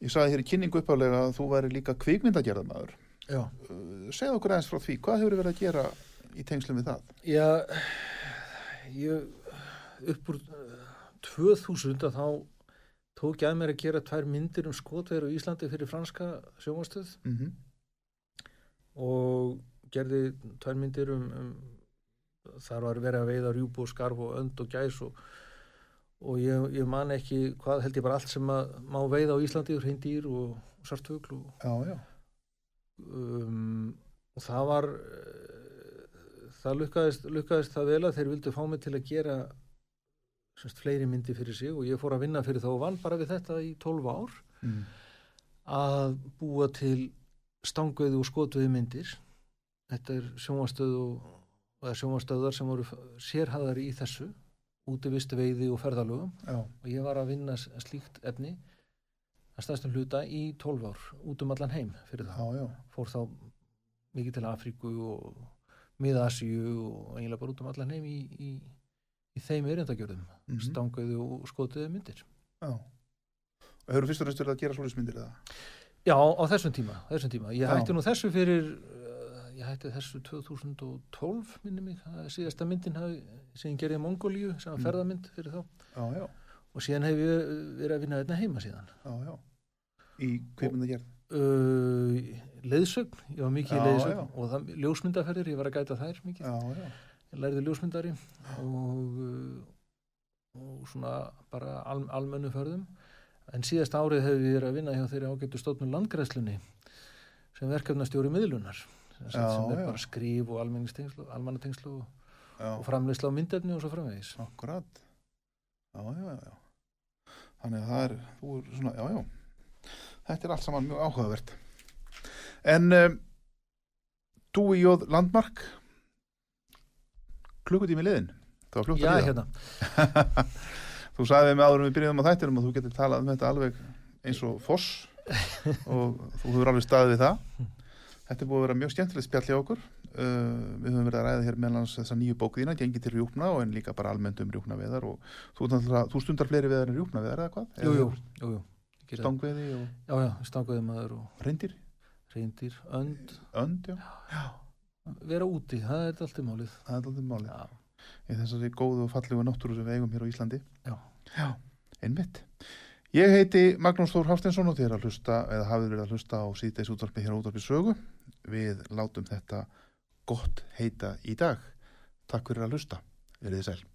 Ég sagði hér í kynningu uppálega að þú væri líka kvikmyndagerðamaður. Já, Uh, segðu okkur aðeins frá því, hvað hefur verið að gera í tengslum við það? Já, ég upp úr uh, 2000 að þá tók ég að mér að gera tvær myndir um skotveður á Íslandi fyrir franska sjónvastöð Mm og gerði tvær myndir um, um þar var verið að veiða rjúbu og skarf og önd og gæs og, og ég, ég man ekki hvað held ég bara allt sem að má veiða á Íslandi hreindýr og, og sartfugl og Já, já, um, og það var uh, það lukkaðist, lukkaðist það vel að þeir vildu fá mig til að gera semst, fleiri myndi fyrir sig og ég fór að vinna fyrir þá og vann bara við þetta í 12 ár. Mm. að búa til stangveið og skotveið myndir. Þetta er sjónvastöð og, og það er sjónvastöðar sem voru sérhæðari í þessu útivist veiði og ferðalögum Já, og ég var að vinna slíkt efni að stæðstum hluta í 12 ár út um allan heim fyrir já, það já. fór þá mikið til Afríku og Miðasíu og eiginlega bara út um allan heim í, í, í þeim erindagjörðum mm Mhm. stanguðu og skotuðu myndir já. Og hefur fyrst og reynst verið að gera svoleiðismyndir eða? Já, á þessum tíma, þessum tíma. Ég Já. hætti nú þessu fyrir ég hætti þessu 2012 minni mig, það er síðasta myndin sem ég gerði í Mongolíu, sem var Mm. ferðamynd fyrir þá Já, já, og síðan hef ég verið að vinna þetta heima síðan já, já. Í kveimunda gerð. uh, leiðsögn, ég var mikið í Já, leiðsögn já. og það, ljósmyndaferðir, ég var að gæta þær mikið, Já, já. ég lærði ljósmyndari og, uh, og svona bara al, almennu ferðum en síðast árið hefur ég verið að vinna hjá þeirri ágættu stóttnum landgræðslunni sem verkefnastjóri miðlunar sem, er bara skrif og almannatengslu og, og framleysla á myndefni og svo framvegis akkurat. Já, já, já. Þannig að það er, þú er svona. Þetta er allt saman mjög áhugavert. En um, þú í Jóð Landmark, klukkutími liðin. Það var fljótt að líða. hérna, [LAUGHS] Þú sagði mig áður við byrjuðum á þættinum að þú getur talað um þetta alveg eins og foss og þú hefur alveg staðið við það. Þetta er búið að vera mjög skemmtilegt spjall hjá okkur. Uh, við höfum verið að ræða hér meðlan þessa nýju bókðína, gengi til rjúpna og en líka bara almennt um rjúpnaveðar og þú, þú stundar fleiri veðar en rjúpnaveðar eða hvað? jú, jú, jú. Stangveði og Já, já, stanguði maður og reyndir, reyndir, önd önd, já. vera úti, það er allt í málið Það er alltaf málið. Já, Í þessari góðu og fallegu náttúru sem við eigum hér á Íslandi. Já. Já, einmitt. Ég heiti Magnús Þór Hafsteinsson og er að hlusta, eða hafið verið að hlusta á síðdeis útvarpi hér á útvarpi sögu. Við látum þetta gott heita í dag. Takk fyrir að hlusta. Verið þið sæl.